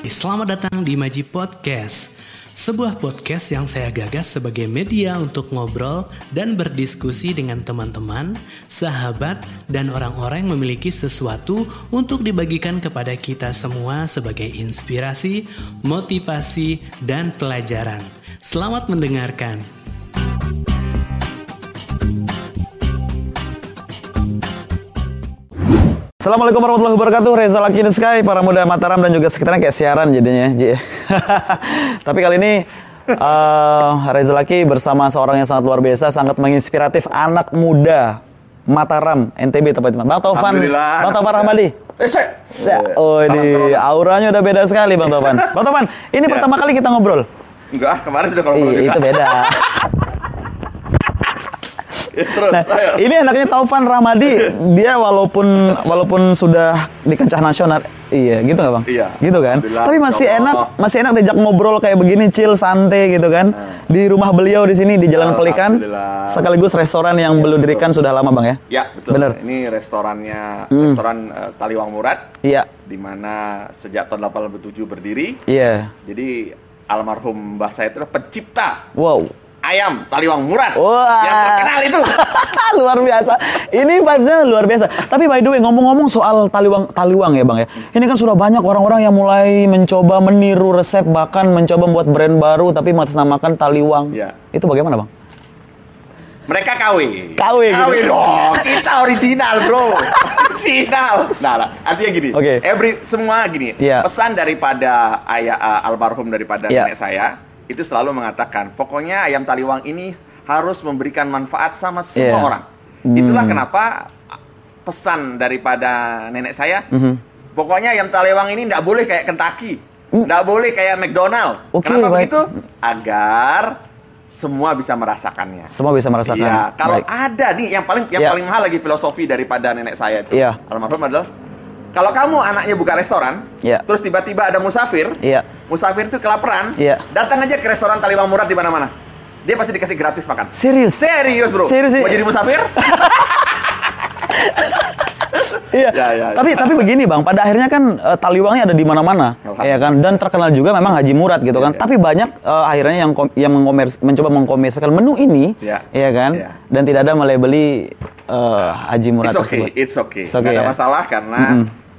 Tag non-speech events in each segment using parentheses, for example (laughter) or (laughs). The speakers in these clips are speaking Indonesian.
Selamat datang di Maji Podcast, sebuah podcast yang saya gagas sebagai media untuk ngobrol dan berdiskusi dengan teman-teman, sahabat, dan orang-orang yang memiliki sesuatu untuk dibagikan kepada kita semua sebagai inspirasi, motivasi, dan pelajaran. Selamat mendengarkan. Assalamualaikum warahmatullahi wabarakatuh. Reza Laki in the Sky Para muda Mataram dan juga sekitarnya kayak siaran jadinya Ji. (laughs) Tapi kali ini uh, Reza Laki bersama seorang yang sangat luar biasa Sangat menginspiratif anak muda Mataram, NTB tepatnya Bang Taufan. Bang Taufan. Se- Oh ini auranya udah beda sekali Bang Taufan. (laughs) Bang Taufan, ini Ya. pertama kali kita ngobrol? Enggak, kemarin sudah kalau Ih, Itu beda (laughs) Nah, ini anaknya Taufan Ramadi, dia walaupun walaupun sudah di kancah nasional, iya gitu nggak bang? Iya. Gitu kan? Tapi masih ya enak, Allah. masih enak diajak ngobrol kayak begini, chill, santai gitu kan? Di rumah beliau di sini di Jalan Pelikan, sekaligus restoran yang beliau dirikan sudah lama bang ya? Ya, betul. Bener. Ini restorannya restoran eh, Taliwang Murad Iya, di mana sejak tahun 87 berdiri. iya. Jadi almarhum Mbah saya itu pencipta Wow. Ayam Taliwang Murad. Wah. Yang terkenal itu. (laughs) luar biasa. Ini vibes-nya luar biasa. Tapi by the way, ngomong-ngomong soal taliwang taliwang ya, Bang ya. Ini kan sudah banyak orang-orang yang mulai mencoba meniru resep bahkan mencoba membuat brand baru tapi mengatasnamakan taliwang. Ya. Itu bagaimana, Bang? Mereka KW. KW gitu. KW dong. Kita original, Bro. (laughs) original. Nah, nah, artinya gini. Oke. Every semua gini. Iya. Pesan daripada ayah uh, almarhum daripada Iya. nenek saya itu selalu mengatakan, pokoknya ayam taliwang ini harus memberikan manfaat sama semua Iya. orang. Itulah kenapa pesan daripada nenek saya, Mhm. pokoknya ayam taliwang ini tidak boleh kayak Kentucky, tidak boleh kayak McDonald. Mm. Oke, Kenapa baik. begitu? Agar semua bisa merasakannya. Semua bisa merasakan. Iya, kalau Baik. ada nih yang paling yang Iya. paling mahal lagi filosofi daripada nenek saya itu. Iya. Almarhum adalah kalau kamu anaknya buka restoran, Iya. terus tiba-tiba ada musafir, Iya. musafir itu kelaparan, Iya. datang aja ke restoran Taliwang Murad di mana-mana. Dia pasti dikasih gratis makan. Serius? Serius, Bro. Serius, Mau iya. jadi musafir? (laughs) Iya. Ya, ya, ya. Tapi tapi begini bang, pada akhirnya kan eh, taliwangnya ada di mana-mana, ya kan. Dan terkenal juga memang Haji Murad gitu kan. Iya. Tapi banyak eh, akhirnya yang kom- yang mengkomers mencoba mengkomersialkan menu ini, Iya. ya kan. Iya. Dan tidak ada melebeli eh, Haji Murad It's okay, tersebut. it's okay. It's okay, ada ya. masalah karena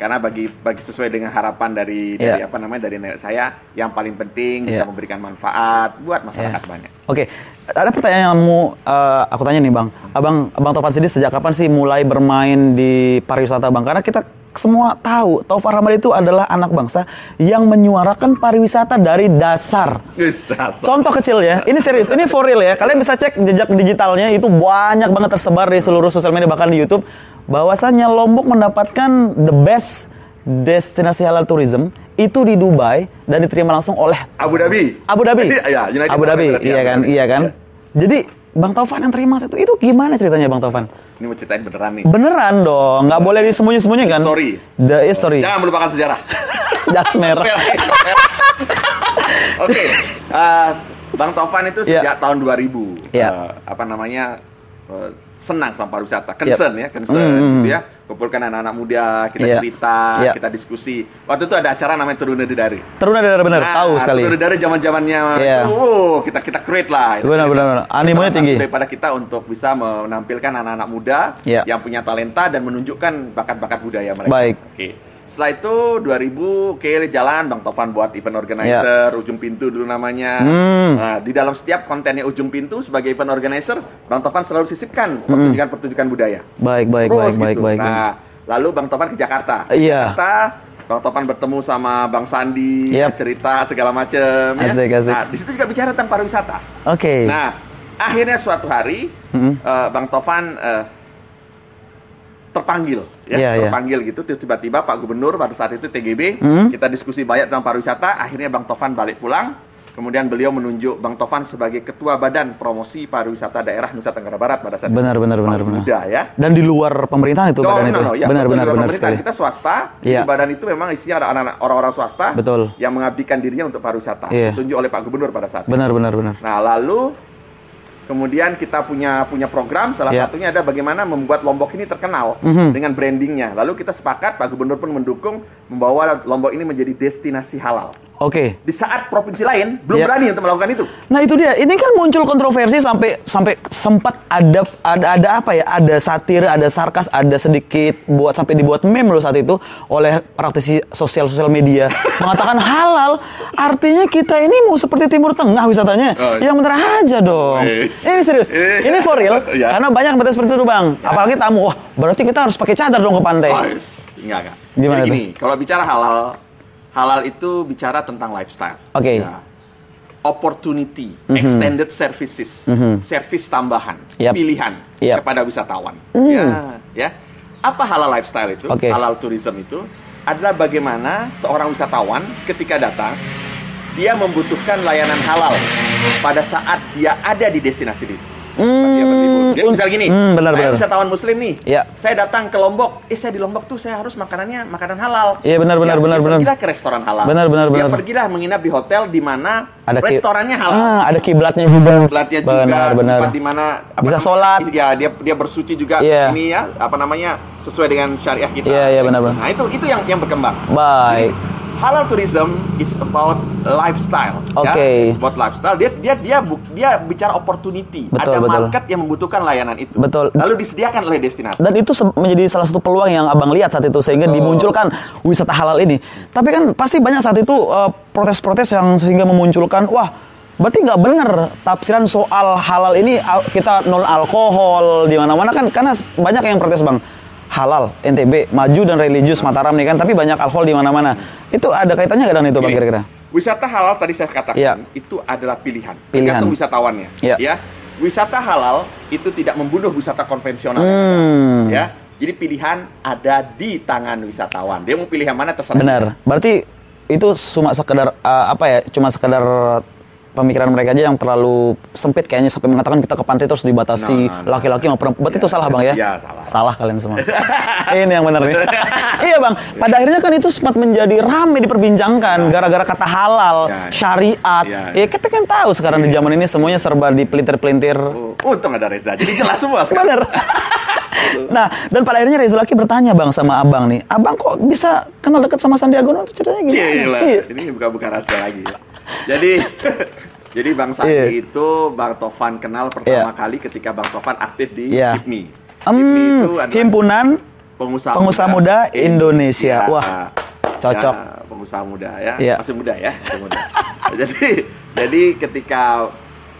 karena bagi bagi sesuai dengan harapan dari dari Iya. apa namanya dari nenek saya, yang paling penting bisa Iya. memberikan manfaat buat masyarakat Iya. banyak. Oke, ada pertanyaan yang mau eh, aku tanya nih bang, abang abang Taufan sendiri sejak kapan sih mulai bermain di pariwisata bang? Karena kita semua tahu Taufan Ramadi itu adalah anak bangsa yang menyuarakan pariwisata dari dasar. Dasar. Contoh kecil ya, ini serius, ini for real ya. Kalian bisa cek jejak digitalnya itu banyak banget tersebar di seluruh sosial media bahkan di YouTube. Bahwasannya Lombok mendapatkan the best destinasi halal tourism itu di Dubai dan diterima langsung oleh Abu Dhabi. Abu Dhabi. Iya, United Abu Dhabi, iya kan, Dhabi. iya kan. Ya. Jadi Bang Taufan yang terima satu itu gimana ceritanya Bang Taufan? Ini mau ceritain beneran nih. Beneran dong, nggak boleh disembunyi-sembunyi kan? History. The history. Jangan melupakan sejarah. Jas merah. Oke, eh, Bang Taufan itu Iya. sejak tahun 2000 Iya. eh, apa namanya eh, senang sama pariwisata, concern ya, concern Mm, gitu ya. Kumpulkan anak-anak muda, kita Iya. cerita, Iya. kita diskusi. Waktu itu ada acara namanya Turun Dari. Teruna benar benar tahu sekali. Turun Dari zaman-zamannya Iya. itu, oh, kita kita create lah. Benar, benar, benar. Animonya tinggi. Daripada kita untuk bisa menampilkan anak-anak muda Iya. yang punya talenta dan menunjukkan bakat-bakat budaya mereka. Baik. Oke. Setelah itu 2000 oke jalan Bang Tovan buat event organizer ujung pintu dulu namanya. Hmm. Nah, di dalam setiap kontennya ujung pintu sebagai event organizer Bang Tovan selalu sisipkan Hmm. pertunjukan-pertunjukan budaya. Baik, baik, Terus baik, baik, gitu. baik. Nah, lalu Bang Tovan ke Jakarta. Iya. Jakarta Bang Tovan bertemu sama Bang Sandi, Yap. cerita segala macam ya. Asik, asik. Nah, di situ juga bicara tentang pariwisata. Oke. Nah, akhirnya suatu hari Mm-mm. eh, Bang Tovan eh, terpanggil, ya, Iya, iya. terpanggil gitu. Tiba-tiba Pak Gubernur pada saat itu TGB, Mm. kita diskusi banyak tentang pariwisata. Akhirnya Bang Tovan balik pulang. Kemudian beliau menunjuk Bang Tovan sebagai Ketua Badan Promosi Pariwisata Daerah Nusa Tenggara Barat pada saat Benar, itu. benar, benar, benar. Muda ya. Dan di luar pemerintahan itu Oh, badan no, itu. no, ya, benar, benar, benar sekali. Kita swasta, di badan itu memang isinya ada anak-anak orang-orang swasta Betul. yang mengabdikan dirinya untuk pariwisata. Iya. Ditunjuk oleh Pak Gubernur pada saat itu. Benar, benar, benar. Nah, lalu Kemudian kita punya punya program, salah Ya. satunya ada bagaimana membuat Lombok ini terkenal Mhm. dengan brandingnya. Lalu kita sepakat, Pak Gubernur pun mendukung membawa Lombok ini menjadi destinasi halal. Oke. Di saat provinsi lain belum Ya. berani untuk melakukan itu. Nah itu dia. Ini kan muncul kontroversi sampai sampai sempat ada ada ada apa ya? Ada satir, ada sarkas, ada sedikit buat sampai dibuat meme loh saat itu oleh praktisi sosial sosial media (laughs) mengatakan halal. Artinya kita ini mau seperti Timur Tengah wisatanya. Oh, Yang bener aja dong. Wis. Ini serius. Ini for real. (laughs) Ya. Karena banyak bertanya seperti itu bang. Apalagi tamu. Wah berarti kita harus pakai cadar dong ke pantai. Oh, yes. Enggak, enggak. Gimana Jadi gini, kalau bicara halal, halal itu bicara tentang lifestyle. Oke. Ya. Opportunity, extended services, service tambahan, Yap. pilihan Yap. kepada wisatawan. Hmm. Ya, ya. Apa halal lifestyle itu? Oke. Halal tourism itu adalah bagaimana seorang wisatawan ketika datang dia membutuhkan layanan halal pada saat dia ada di destinasi itu. Berlibur. Jadi misal gini, hmm, benar, saya benar. wisatawan muslim nih, Ya. saya datang ke Lombok, eh saya di Lombok tuh saya harus makanannya makanan halal. Iya, benar, benar, Ya, benar, dia benar. Pergilah ke restoran halal. Benar, benar, Dia benar. pergilah menginap di hotel di mana Ada restorannya halal. Ah, ada kiblatnya juga. Kiblatnya juga Benar, benar. tempat di mana Bisa namanya, sholat. Ya, dia dia bersuci juga Iya. ini ya, apa namanya? sesuai dengan syariah kita. Iya, iya, benar, benar. Nah, itu itu yang yang berkembang. Baik. Jadi, halal tourism is about lifestyle. Oke. Ya? It's about lifestyle. Dia dia dia bu- dia bicara opportunity. Betul, Ada betul. market yang membutuhkan layanan itu. Betul. Lalu disediakan oleh destinasi. Dan itu menjadi salah satu peluang yang abang lihat saat itu sehingga Betul. dimunculkan wisata halal ini. Tapi kan pasti banyak saat itu uh, protes-protes yang sehingga memunculkan wah berarti nggak benar tafsiran soal halal ini uh, kita non alkohol di mana-mana kan karena banyak yang protes bang halal NTB maju dan religius Mataram nih kan tapi banyak alkohol di mana-mana itu ada kaitannya nggak dengan itu bang kira-kira? Wisata halal tadi saya katakan Iya. itu adalah pilihan, Pilihan. tergantung wisatawannya. Iya. Ya, wisata halal itu tidak membunuh wisata konvensional. Hmm. Ya, jadi pilihan ada di tangan wisatawan. Dia mau pilih yang mana terserah. Benar. Berarti itu cuma sekedar uh, apa ya? Cuma sekedar pemikiran mereka aja yang terlalu sempit kayaknya sampai mengatakan kita ke pantai terus dibatasi No, no, no. laki-laki sama perempuan. Berarti Ya, itu salah bang ya? ya, salah. Salah kalian semua. (laughs) Ini yang benar nih. (laughs) iya bang. Pada akhirnya kan itu sempat menjadi rame diperbincangkan gara-gara kata halal, Ya, ya. syariat. Ya, kita kan tahu sekarang di zaman ini semuanya serba dipelintir-pelintir. Oh, untung ada Reza. Jadi jelas semua. (laughs) Bener. nah, dan pada akhirnya Reza Laki bertanya bang sama abang nih, abang kok bisa kenal dekat sama Sandiaga Uno? Itu ceritanya gimana? Gila, Iya. ini buka-buka rahasia lagi. Jadi (laughs) jadi Bang Sandi Iya. itu Bang Tovan kenal pertama Iya. kali ketika Bang Tovan aktif di Iya. HIPMI. Hmm, HIPMI itu adalah Himpunan pengusaha, Pengusaha Muda Indonesia. Wah, cocok. Ya, pengusaha muda ya. Iya. Masih muda ya, masih muda. (laughs) jadi jadi ketika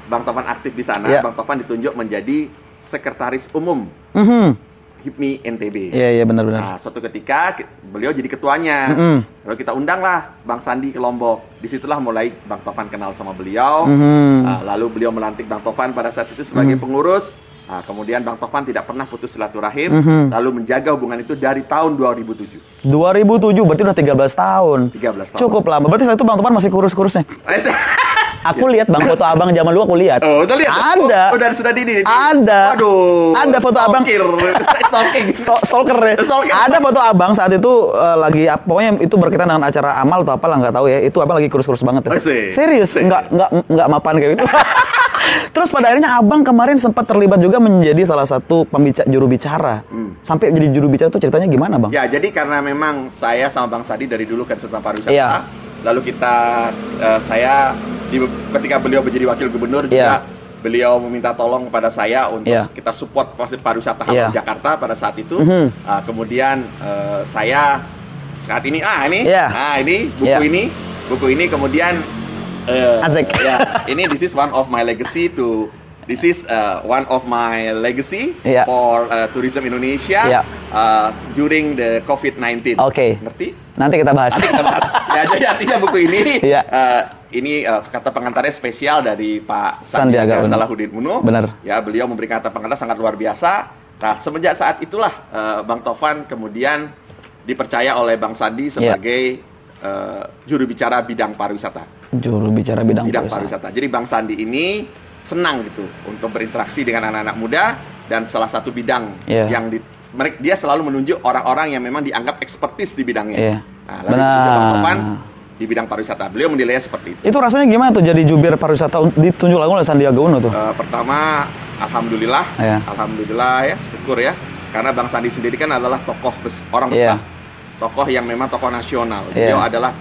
Bang Tovan aktif di sana, Iya. Bang Tovan ditunjuk menjadi sekretaris umum Mhm. HIPMI NTB. Iya iya benar-benar. Nah, suatu ketika beliau jadi ketuanya. Mm-mm. Lalu kita undanglah Bang Sandi ke Lombok. Di situlah mulai Bang Tovan kenal sama beliau. Mhm. Nah, lalu beliau melantik Bang Tovan pada saat itu sebagai pengurus. Nah, kemudian Bang Tovan tidak pernah putus silaturahim, Mhm. lalu menjaga hubungan itu dari tahun 2007. 2007 berarti udah 13 tahun. 13 tahun. Cukup lama. Berarti saat itu Bang Topan masih kurus-kurusnya. (laughs) Aku (laughs) lihat Bang foto Abang zaman dulu aku lihat. Oh, udah lihat? Ada. Oh, udah sudah di ini. Ada. Waduh. Ada foto abang. Stalkir. (laughs) Stalking. Sto- stalker ya. Stalker. Ada foto abang saat itu eh, lagi pokoknya itu berkaitan dengan acara amal atau apalah nggak tahu ya. Itu abang lagi kurus-kurus banget. Ya. Serius, Asik. nggak nggak nggak mapan kayak gitu. Terus pada akhirnya abang kemarin sempat terlibat juga menjadi salah satu pembicara juru bicara. Hmm. Sampai jadi juru bicara itu ceritanya gimana bang? Ya, jadi karena memang saya sama Bang Sadi dari dulu kan serta pariwisata. Iya. Lalu kita eh, saya di, ketika beliau menjadi wakil gubernur juga Iya. beliau meminta tolong kepada saya untuk Iya. kita support pasti pariwisata Iya. Jakarta pada saat itu. Mhm. Ah, kemudian eh, saya saat ini ah ini Iya. nah ini buku Iya. ini buku ini kemudian eh, Asik. (laughs) ya ini this is one of my legacy to This is uh, one of my legacy Iya. for uh, tourism Indonesia Iya. uh, during the COVID-19. Oke. Ngerti? Nanti kita bahas. Nanti kita bahas. (laughs) ya, jadi artinya buku ini, Iya. uh, ini uh, kata pengantarnya spesial dari Pak Sandiaga Sandiaga Uno. Salahuddin Uno. Benar. Ya, beliau memberikan kata pengantar sangat luar biasa. Nah, semenjak saat itulah uh, Bang Tovan kemudian dipercaya oleh Bang Sandi sebagai uh, juru bicara bidang pariwisata Juru bicara bidang, bidang pariwisata. pariwisata. Jadi Bang Sandi ini senang gitu untuk berinteraksi dengan anak-anak muda dan salah satu bidang Iya. yang di, mereka dia selalu menunjuk orang-orang yang memang dianggap ekspertis di bidangnya. Iya. Nah, lalu Benar. Bang Tovan di bidang pariwisata. Beliau menilainya seperti itu. Itu rasanya gimana tuh jadi jubir pariwisata un- ditunjuk langsung oleh Sandiaga Uno tuh? Eh, pertama, alhamdulillah, Iya. alhamdulillah ya, syukur ya. Karena Bang Sandi sendiri kan adalah tokoh bes- orang Iya. besar, tokoh yang memang tokoh nasional. Iya. Beliau adalah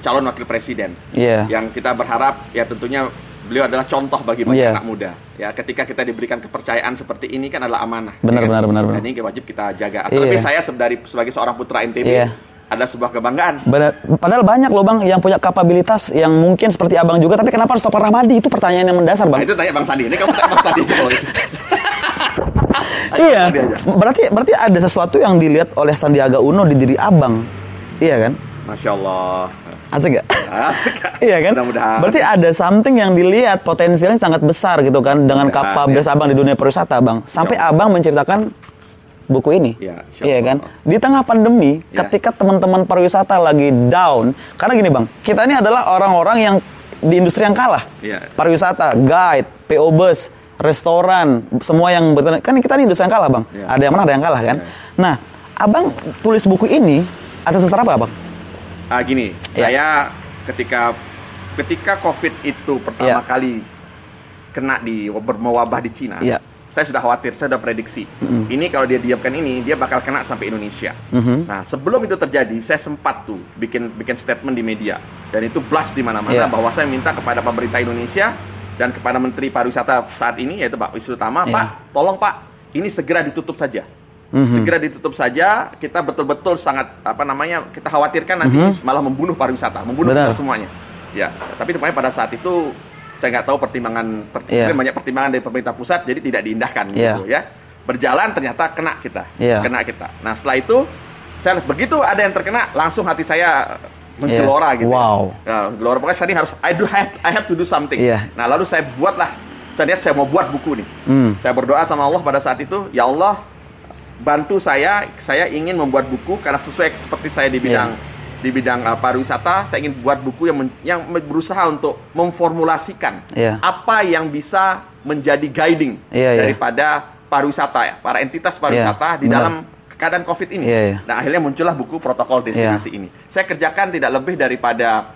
calon wakil presiden. Iya. Yang kita berharap ya tentunya beliau adalah contoh bagi banyak Iya. anak muda. Ya, ketika kita diberikan kepercayaan seperti ini kan adalah amanah. Benar, ya kan? benar, benar, benar. Dan ini wajib kita jaga. Iya. Terlebih saya dari sebagai seorang putra MTB Iya. ada sebuah kebanggaan. Benar. Padahal banyak loh bang yang punya kapabilitas yang mungkin seperti abang juga, tapi kenapa harus Topar Rahmadi? Itu pertanyaan yang mendasar Nah, bang. itu tanya Bang Sandi. Ini kamu tanya Bang Sandi aja (laughs) iya. Berarti berarti ada sesuatu yang dilihat oleh Sandiaga Uno di diri abang, iya kan? Masya Allah. Asik gak? Asik. (laughs) Iya kan? Mudah-mudahan. Berarti ada something yang dilihat potensialnya sangat besar gitu kan dengan Mudah-mudahan, kapabilitas ya. abang di dunia pariwisata bang. Sampai abang menciptakan buku ini. Ya, iya kan? Di tengah pandemi, Ya. ketika teman-teman pariwisata lagi down, karena gini bang, kita ini adalah orang-orang yang di industri yang kalah. Iya. Pariwisata, guide, PO bus, restoran, semua yang bertanya, kan kita ini industri yang kalah bang. Iya. Ada yang menang, ada yang kalah kan. Iya. Nah, abang tulis buku ini atas dasar apa bang? Ah gini, Ya. saya ketika ketika COVID itu pertama Ya. kali kena di bermewabah di Cina, Ya. saya sudah khawatir, saya sudah prediksi. Ini kalau dia diamkan ini, dia bakal kena sampai Indonesia. Mhm. Nah, sebelum itu terjadi, saya sempat tuh bikin bikin statement di media dan itu blast di mana-mana Ya. bahwa saya minta kepada pemerintah Indonesia dan kepada Menteri Pariwisata saat ini yaitu Pak Wisnu Tama, Ya. Pak, tolong Pak, ini segera ditutup saja. Mhm. Segera ditutup saja. Kita betul-betul sangat apa namanya kita khawatirkan nanti malah membunuh pariwisata, membunuh. Benar. kita semuanya. Ya, tapi rupanya pada saat itu saya nggak tahu pertimbangan, per- Iya. mungkin banyak pertimbangan dari pemerintah pusat, jadi tidak diindahkan Iya. gitu ya. Berjalan ternyata kena kita, Iya. kena kita. Nah setelah itu saya begitu ada yang terkena, langsung hati saya menggelora Iya. gitu. Wow. Ya. Nah, gelora pokoknya saya ini harus I do have I have to do something. Iya. Nah lalu saya buatlah, saya lihat saya mau buat buku nih. Hmm. Saya berdoa sama Allah pada saat itu, ya Allah bantu saya, saya ingin membuat buku karena sesuai seperti saya di bidang di bidang uh, pariwisata, saya ingin buat buku yang men- yang berusaha untuk memformulasikan Iya. apa yang bisa menjadi guiding Iya, iya. daripada pariwisata ya, para entitas pariwisata Iya, di dalam keadaan Covid ini. Iya, iya. Nah, akhirnya muncullah buku protokol destinasi ini. Saya kerjakan tidak lebih daripada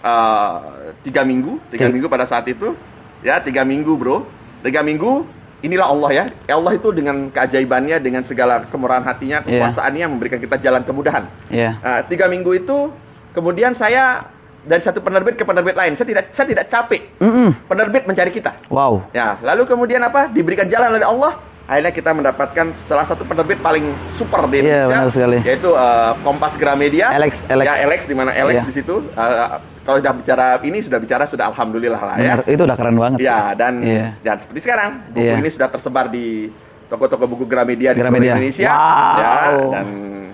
uh, tiga minggu, tiga Tiga- minggu pada saat itu, ya tiga minggu bro, tiga minggu. Inilah Allah ya, Allah itu dengan keajaibannya, dengan segala kemurahan hatinya, Iya. kekuasaannya memberikan kita jalan kemudahan. Iya. Nah, tiga minggu itu, kemudian saya dari satu penerbit ke penerbit lain, saya tidak saya tidak capek. Mm-mm. Penerbit mencari kita. Wow. Ya, lalu kemudian apa? Diberikan jalan oleh Allah. Akhirnya kita mendapatkan salah satu penerbit paling super di Iya, Indonesia, benar sekali. yaitu eh, Kompas Gramedia. Alex, Alex. Ya, Alex di mana Alex Iya. di situ. Eh, kalau sudah bicara ini sudah bicara sudah alhamdulillah lah ya. Benar, itu udah keren banget. Ya, dan Iya. dan seperti sekarang buku Iya. ini sudah tersebar di toko-toko buku Gramedia di seluruh Gramedia. Indonesia. Wow. Ya, dan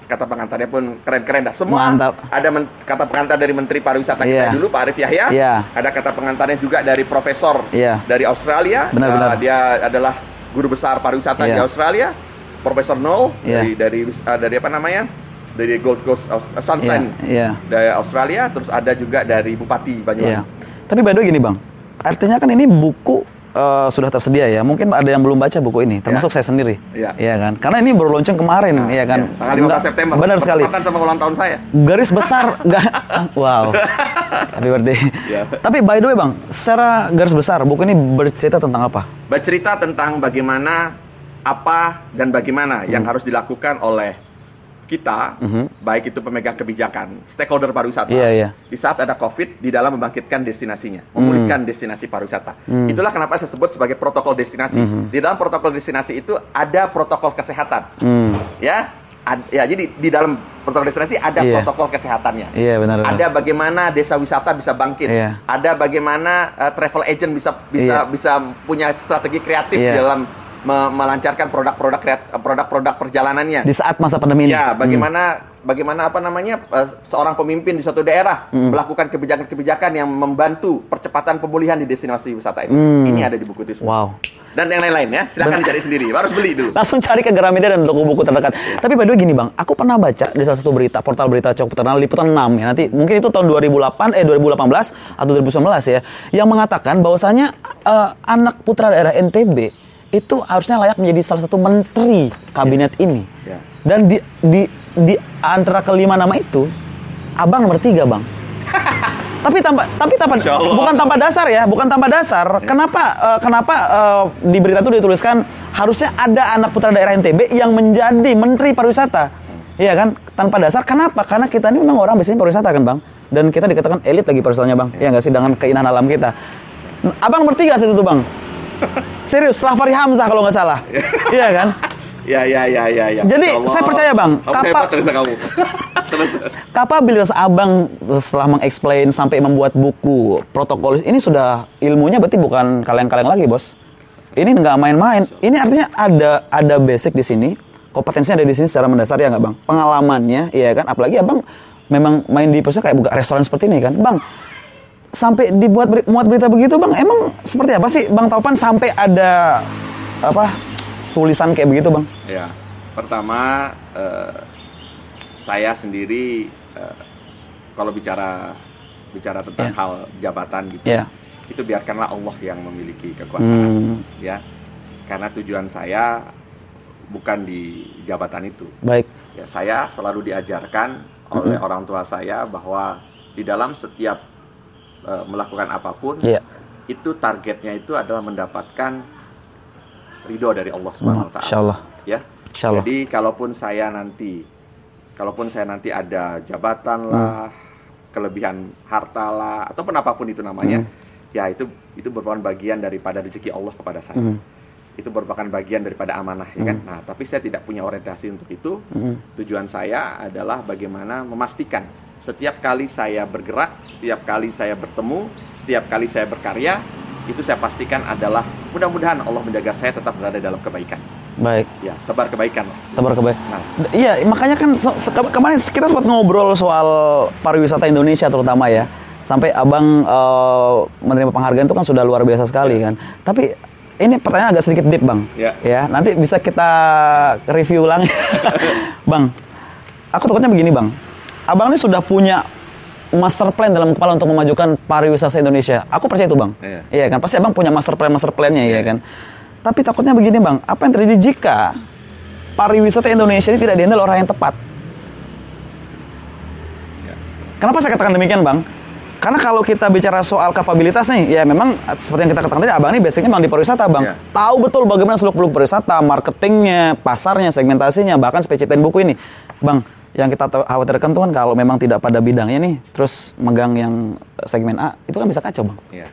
kata pengantarnya pun keren-keren dah. Semua Mantap. ada men- kata pengantar dari Menteri Pariwisata Iya. kita dulu Pak Arif Yahya. Iya. Ada kata pengantarnya juga dari Profesor Iya. dari Australia. Benar, Uh, benar. dia adalah guru besar pariwisata di Iya. Australia. Profesor Noel Iya. dari dari uh, dari apa namanya? Dari Gold Coast uh, Sunshine Iya, iya. dari Australia. Terus ada juga dari Bupati Banyuwangi. Iya. Tapi by the way gini bang, artinya kan ini buku eh, sudah tersedia ya. Mungkin ada yang belum baca buku ini, termasuk saya sendiri. Iya. Iya kan? Karena ini baru launching kemarin, iya kan? Ya, tanggal 15 Enggak- September. Benar sekali. Sama ulang tahun saya. Garis besar, (laughs) enggak. Wow. Happy birthday. Iya. Tapi by the way bang, secara garis besar buku ini bercerita tentang apa? Bercerita tentang bagaimana apa dan bagaimana yang Hmm. harus dilakukan oleh kita, baik itu pemegang kebijakan, stakeholder pariwisata. Iya, iya. di saat ada COVID di dalam membangkitkan destinasinya, memulihkan Hmm. destinasi pariwisata. Itulah kenapa saya sebut sebagai protokol destinasi. Di dalam protokol destinasi itu ada protokol kesehatan, Hmm. ya. Ad- ya jadi di dalam protokol destinasi ada Iya. protokol kesehatannya. Iya, benar, benar. Ada bagaimana desa wisata bisa bangkit. Iya. Ada bagaimana uh, travel agent bisa bisa Iya. bisa punya strategi kreatif Iya. dalam me- melancarkan produk-produk kreat- produk-produk perjalanannya. Di saat masa pandemi ini. Ya, bagaimana bagaimana apa namanya uh, seorang pemimpin di suatu daerah Hmm. melakukan kebijakan-kebijakan yang membantu percepatan pemulihan di destinasi wisata itu. Hmm. Ini ada di buku itu. semua. Wow. Dan yang lain-lain ya, silakan dicari sendiri. (laughs) Harus beli dulu. Langsung cari ke Gramedia dan toko buku terdekat. Tapi by the way gini bang, aku pernah baca di salah satu berita, portal berita Cok Terkenal Liputan 6 ya. Nanti mungkin itu tahun 2008 eh 2018 atau 2019 ya, yang mengatakan bahwasanya eh, anak putra daerah NTB itu harusnya layak menjadi salah satu menteri kabinet ini. Ya. Dan di di di antara kelima nama itu, abang nomor tiga bang. (laughs) Tapi tanpa tapi tanpa bukan tanpa dasar ya, bukan tanpa dasar. Kenapa eh, kenapa eh, di berita itu dituliskan harusnya ada anak putra daerah NTB yang menjadi menteri pariwisata. Iya kan? Tanpa dasar. Kenapa? Karena kita ini memang orang biasanya pariwisata kan, Bang. Dan kita dikatakan elit lagi pariwisatanya, Bang. Iya nggak sih dengan keindahan alam kita. Abang nomor tiga situ tuh, Bang. Serius, setelah Fahri Hamzah kalau nggak salah. (laughs) iya kan? Ya, ya, ya, ya, ya. Jadi, Masya Allah. saya percaya, Bang. Kamu Kapak- hebat kamu. (laughs) Kapabilitas abang setelah mengeksplain sampai membuat buku protokol ini sudah ilmunya berarti bukan kaleng-kaleng lagi bos. Ini nggak main-main. Ini artinya ada ada basic di sini, kompetensinya ada di sini secara mendasar ya nggak bang? Pengalamannya, iya kan? Apalagi abang memang main di posnya kayak buka restoran seperti ini kan, bang. Sampai dibuat beri- muat berita begitu bang, emang seperti apa sih bang Taupan sampai ada apa tulisan kayak begitu bang? Ya, pertama eh, saya sendiri eh, kalau bicara bicara tentang Ya. hal jabatan gitu, Ya. itu biarkanlah Allah yang memiliki kekuasaan, Hmm, ya. Karena tujuan saya bukan di jabatan itu. baik. Ya, saya selalu diajarkan oleh orang tua saya bahwa di dalam setiap eh, melakukan apa pun, Iya. itu targetnya itu adalah mendapatkan ridho dari Allah Subhanahu wa taala. Ya. Insya Allah. Jadi kalaupun saya nanti kalaupun saya nanti ada jabatan lah, kelebihan harta lah ataupun apa pun itu namanya, ya itu itu merupakan bagian daripada rezeki Allah kepada saya. Mhm. Itu merupakan bagian daripada amanah ya kan. Nah, tapi saya tidak punya orientasi untuk itu. Mhm. Tujuan saya adalah bagaimana memastikan setiap kali saya bergerak, setiap kali saya bertemu, setiap kali saya berkarya, itu saya pastikan adalah mudah-mudahan Allah menjaga saya tetap berada dalam kebaikan. Baik. Ya, tebar kebaikan. Tebar kebaikan. Nah, Iya, makanya kan se- se- ke- kemarin kita sempat ngobrol soal pariwisata Indonesia terutama ya. Sampai abang eh, menerima penghargaan itu kan sudah luar biasa sekali kan. Tapi ini pertanyaan agak sedikit deep bang. Ya. nanti bisa kita review ulang. (laughs) bang, aku takutnya begini bang. Abang ini sudah punya master plan dalam kepala untuk memajukan pariwisata Indonesia. Aku percaya itu bang. Iya. Iya kan, pasti abang punya master plan master plannya ya kan. Tapi takutnya begini bang, apa yang terjadi jika pariwisata Indonesia ini tidak dihandle orang yang tepat? Ya. Kenapa saya katakan demikian bang? Karena kalau kita bicara soal kapabilitas nih, ya memang seperti yang kita katakan tadi, abang ini basicnya memang di pariwisata bang. Ya. Tahu betul bagaimana seluk-beluk pariwisata, marketingnya, pasarnya, segmentasinya, bahkan spesialin buku ini. Bang, yang kita khawatirkan tuh kan kalau memang tidak pada bidangnya nih, terus megang yang segmen A, itu kan bisa kacau bang. ya.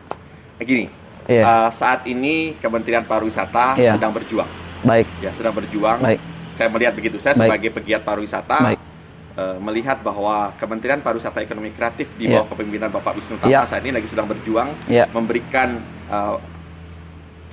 Eh, Gini, Iya. eh, saat ini Kementerian Pariwisata Iya. sedang berjuang. Baik, Ya, sedang berjuang. Baik. Saya melihat begitu. Saya Baik. sebagai pegiat pariwisata Baik. eh, melihat bahwa Kementerian Pariwisata Ekonomi Kreatif di Iya. bawah kepemimpinan Bapak Wisnu Tama Iya. saat ini lagi sedang berjuang Iya. memberikan eh,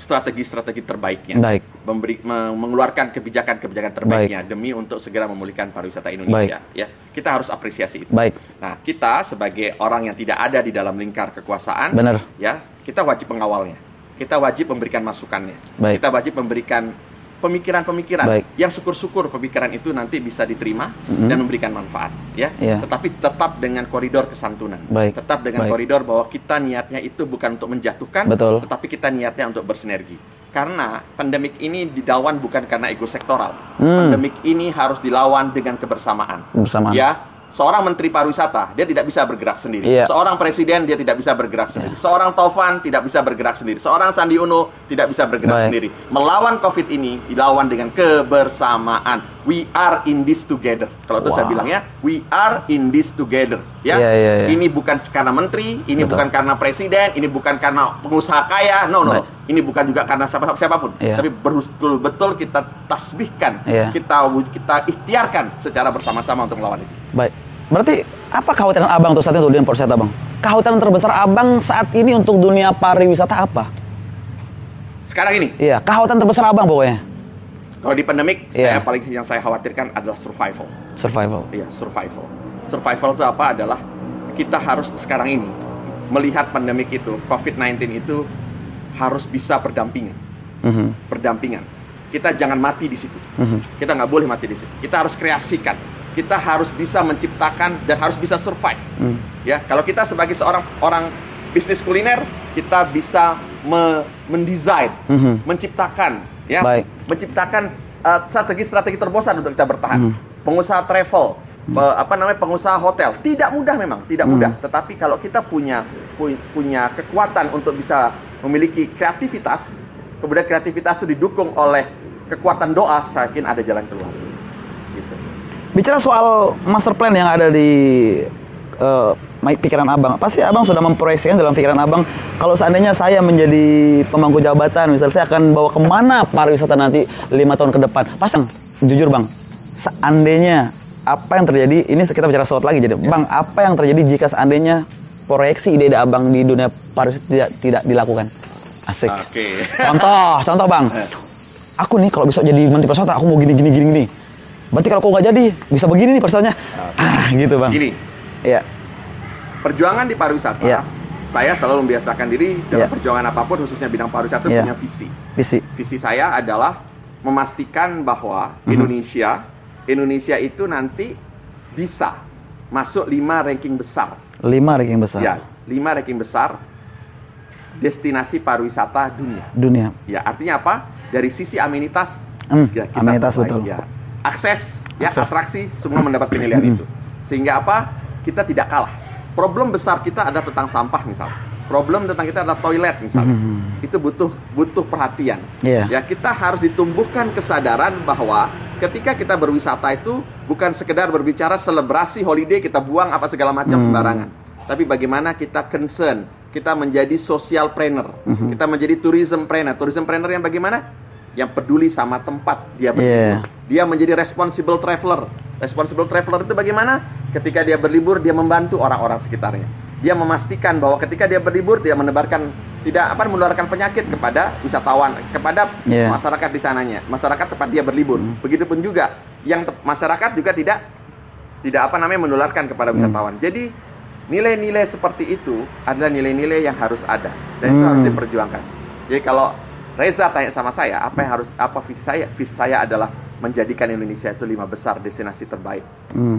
strategi-strategi terbaiknya. Baik. Memberi, me- mengeluarkan kebijakan-kebijakan terbaiknya demi untuk segera memulihkan pariwisata Indonesia. Ya, kita harus apresiasi itu. baik, Nah, kita sebagai orang yang tidak ada di dalam lingkar kekuasaan, Benar. ya, kita wajib mengawalnya. Kita wajib memberikan masukannya. Baik. Kita wajib memberikan pemikiran-pemikiran yang syukur-syukur pemikiran itu nanti bisa diterima dan memberikan manfaat, ya. Iya. Tetapi tetap dengan koridor kesantunan. Baik. Tetap dengan Baik. koridor bahwa kita niatnya itu bukan untuk menjatuhkan, Betul. tetapi kita niatnya untuk bersinergi. Karena pandemik ini dilawan bukan karena ego sektoral. Hmm. Pandemik ini harus dilawan dengan kebersamaan. Bersamaan. Ya, seorang menteri pariwisata dia tidak bisa bergerak sendiri. Iya. Seorang presiden dia tidak bisa bergerak sendiri. Seorang Tovan tidak bisa bergerak sendiri. Seorang Sandi Uno tidak bisa bergerak Baik. sendiri. Melawan Covid ini dilawan dengan kebersamaan. We are in this together. Kalau itu saya Wah. bilangnya, we are in this together. Ya, Iya, iya, iya. ini bukan karena menteri, ini Betul. bukan karena presiden, ini bukan karena pengusaha kaya. No, no, no. Baik. Ini bukan juga karena siapa siapa pun. Iya. Tapi betul-betul kita tasbihkan, Iya. kita kita ikhtiarkan secara bersama-sama untuk melawan itu. baik. Berarti apa kekhawatiran abang tuh saat itu di pariwisata bang? Kekhawatiran terbesar abang saat ini untuk dunia pariwisata apa? Sekarang ini, Iya, kekhawatiran terbesar abang pokoknya. Kalau di pandemik, Iya. saya paling yang saya khawatirkan adalah survival. Survival. Iya, survival. Survival itu apa adalah kita harus sekarang ini melihat pandemik itu, COVID-19 itu harus bisa berdampingan, Mhm, berdampingan. Kita jangan mati di situ. mhm. Kita nggak boleh mati di situ. Kita harus kreasikan. Kita harus bisa menciptakan dan harus bisa survive. Hmm. Ya, kalau kita sebagai seorang orang bisnis kuliner, kita bisa me- mendesain, Mhm. menciptakan, ya, Baik. Menciptakan uh, strategi-strategi terbosan untuk kita bertahan. Mhm. Pengusaha travel, pe- apa namanya pengusaha hotel. Tidak mudah memang, tidak Hmm. mudah. Tetapi kalau kita punya pu- punya kekuatan untuk bisa memiliki kreativitas, kemudian kreativitas itu didukung oleh kekuatan doa, saya yakin ada jalan keluar. Gitu. Bicara soal master plan yang ada di eh, ma- pikiran abang, pasti abang sudah memproyeksikan dalam pikiran abang kalau seandainya saya menjadi pemangku jabatan, misalnya saya akan bawa ke mana pariwisata nanti lima tahun ke depan. Pasang, jujur bang, seandainya apa yang terjadi, ini kita bicara sesuatu lagi jadi, bang, apa yang terjadi jika seandainya proyeksi ide-ide abang di dunia pariwisata tidak tidak dilakukan? Asik. Oke. Contoh, (laughs) contoh bang. Aku nih kalau bisa jadi menteri pariwisata, aku mau gini gini gini gini. Berarti kalau kau nggak jadi, bisa begini nih pariwisatanya. Ah, gitu bang. Gini, Iya. Perjuangan di pariwisata, Iya. saya selalu membiasakan diri dalam Iya. perjuangan apa pun, khususnya bidang pariwisata Iya. punya visi. Visi. Visi saya adalah memastikan bahwa Mhm. Indonesia, Indonesia itu nanti bisa masuk lima ranking besar. Lima ranking besar. Ya, lima ranking besar destinasi pariwisata dunia. Dunia. Ya, artinya apa? Dari sisi amenitas, Hmm, ya, kita amenitas terbaik, betul. Ya. Akses, ya, Akses. atraksi, semua mendapat penilaian Hmm. itu. Sehingga apa? Kita tidak kalah. Problem besar kita ada tentang sampah misal. Problem tentang kita adalah toilet misal. Itu butuh butuh perhatian. Hmm. Iya. Ya, kita harus ditumbuhkan kesadaran bahwa ketika kita berwisata itu bukan sekedar berbicara selebrasi holiday kita buang apa segala macam Hmm. sembarangan. Tapi bagaimana kita concern, kita menjadi social planner, Hmm. kita menjadi tourism planner. Tourism planner yang bagaimana? Yang peduli sama tempat dia berlibur. Iya. Dia menjadi responsible traveler. Responsible traveler itu bagaimana? Ketika dia berlibur, dia membantu orang-orang sekitarnya. Dia memastikan bahwa ketika dia berlibur, dia menebarkan tidak apa menularkan penyakit kepada wisatawan, kepada Iya. masyarakat di sananya, masyarakat tempat dia berlibur. Begitupun juga yang masyarakat juga tidak tidak apa namanya menularkan kepada wisatawan. Jadi nilai-nilai seperti itu adalah nilai-nilai yang harus ada dan itu Hmm. harus diperjuangkan. Jadi kalau Reza tanya sama saya apa yang harus apa visi saya? Visi saya adalah menjadikan Indonesia itu lima besar destinasi terbaik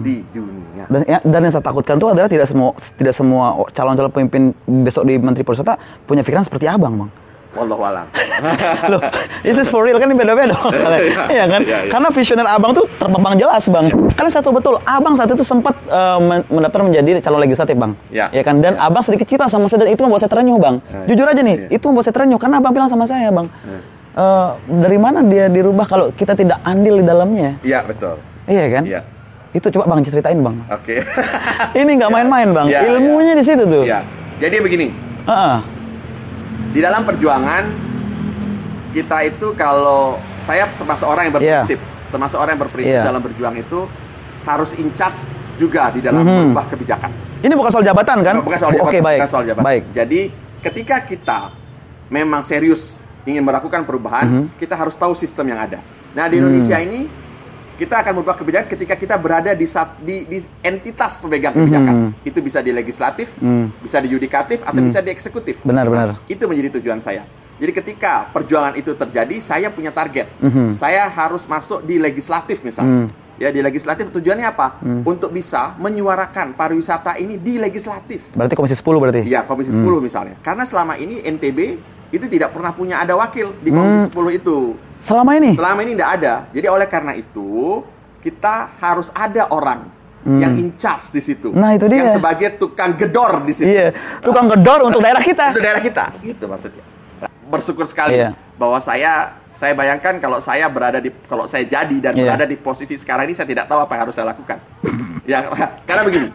di dunia. Dan, ya, dan yang saya takutkan itu adalah tidak semua tidak semua calon-calon pemimpin besok di Menteri Pariwisata punya pikiran seperti abang, bang. Wallahu alam. (laughs) Loh, this is for real kan ini beda-beda. (laughs) Iya, Iya kan? iya, iya. Karena visioner abang tuh terbang jelas bang. Karena satu betul, abang saat itu sempat men- mendaftar menjadi calon legislatif bang. Iya. Ya kan? Dan abang sedikit cerita sama saya dan itu membuat saya terenyuh bang. Iya. Jujur aja nih, Iya. itu membuat saya terenyuh karena abang bilang sama saya bang. eh, dari mana dia dirubah kalau kita tidak andil di dalamnya? Iya betul. Iya kan? Iya. Itu coba bang ceritain bang. Oke. Ini nggak main-main bang. Iya, Ilmunya di situ tuh. Iya. Jadi begini, Heeh. Di dalam perjuangan kita itu kalau saya termasuk orang yang berprinsip, termasuk orang yang berprinsip Iya. dalam berjuang itu harus in charge juga di dalam Mhm. merubah kebijakan. Ini bukan soal jabatan kan? Bukan soal jabatan, Oke baik. bukan soal jabatan. Baik. Jadi ketika kita memang serius ingin melakukan perubahan, Mhm. kita harus tahu sistem yang ada. Nah di Indonesia Hmm. ini kita akan merubah kebijakan ketika kita berada di di, di entitas pemegang kebijakan. Mhm. Itu bisa di legislatif, Hmm. bisa di yudikatif, atau bisa di eksekutif. Benar, benar. Nah, itu menjadi tujuan saya. Jadi ketika perjuangan itu terjadi, saya punya target. Mhm. Saya harus masuk di legislatif misalnya. Hmm. Ya di legislatif tujuannya apa? Untuk bisa menyuarakan pariwisata ini di legislatif. Berarti komisi 10 berarti? Ya, Komisi 10 misalnya. Karena selama ini NTB itu tidak pernah punya ada wakil di Komisi Hmm. 10 itu. Selama ini? Selama ini tidak ada. Jadi oleh karena itu, kita harus ada orang yang in charge di situ. Hmm. Nah, itu dia. Yang sebagai tukang gedor di situ. Iya, tukang gedor untuk daerah kita. Untuk daerah kita. Gitu maksudnya. Bersyukur sekali Iya. bahwa saya saya bayangkan kalau saya berada di kalau saya jadi dan Iya. berada di posisi sekarang ini saya tidak tahu apa yang harus saya lakukan. ya, karena begini.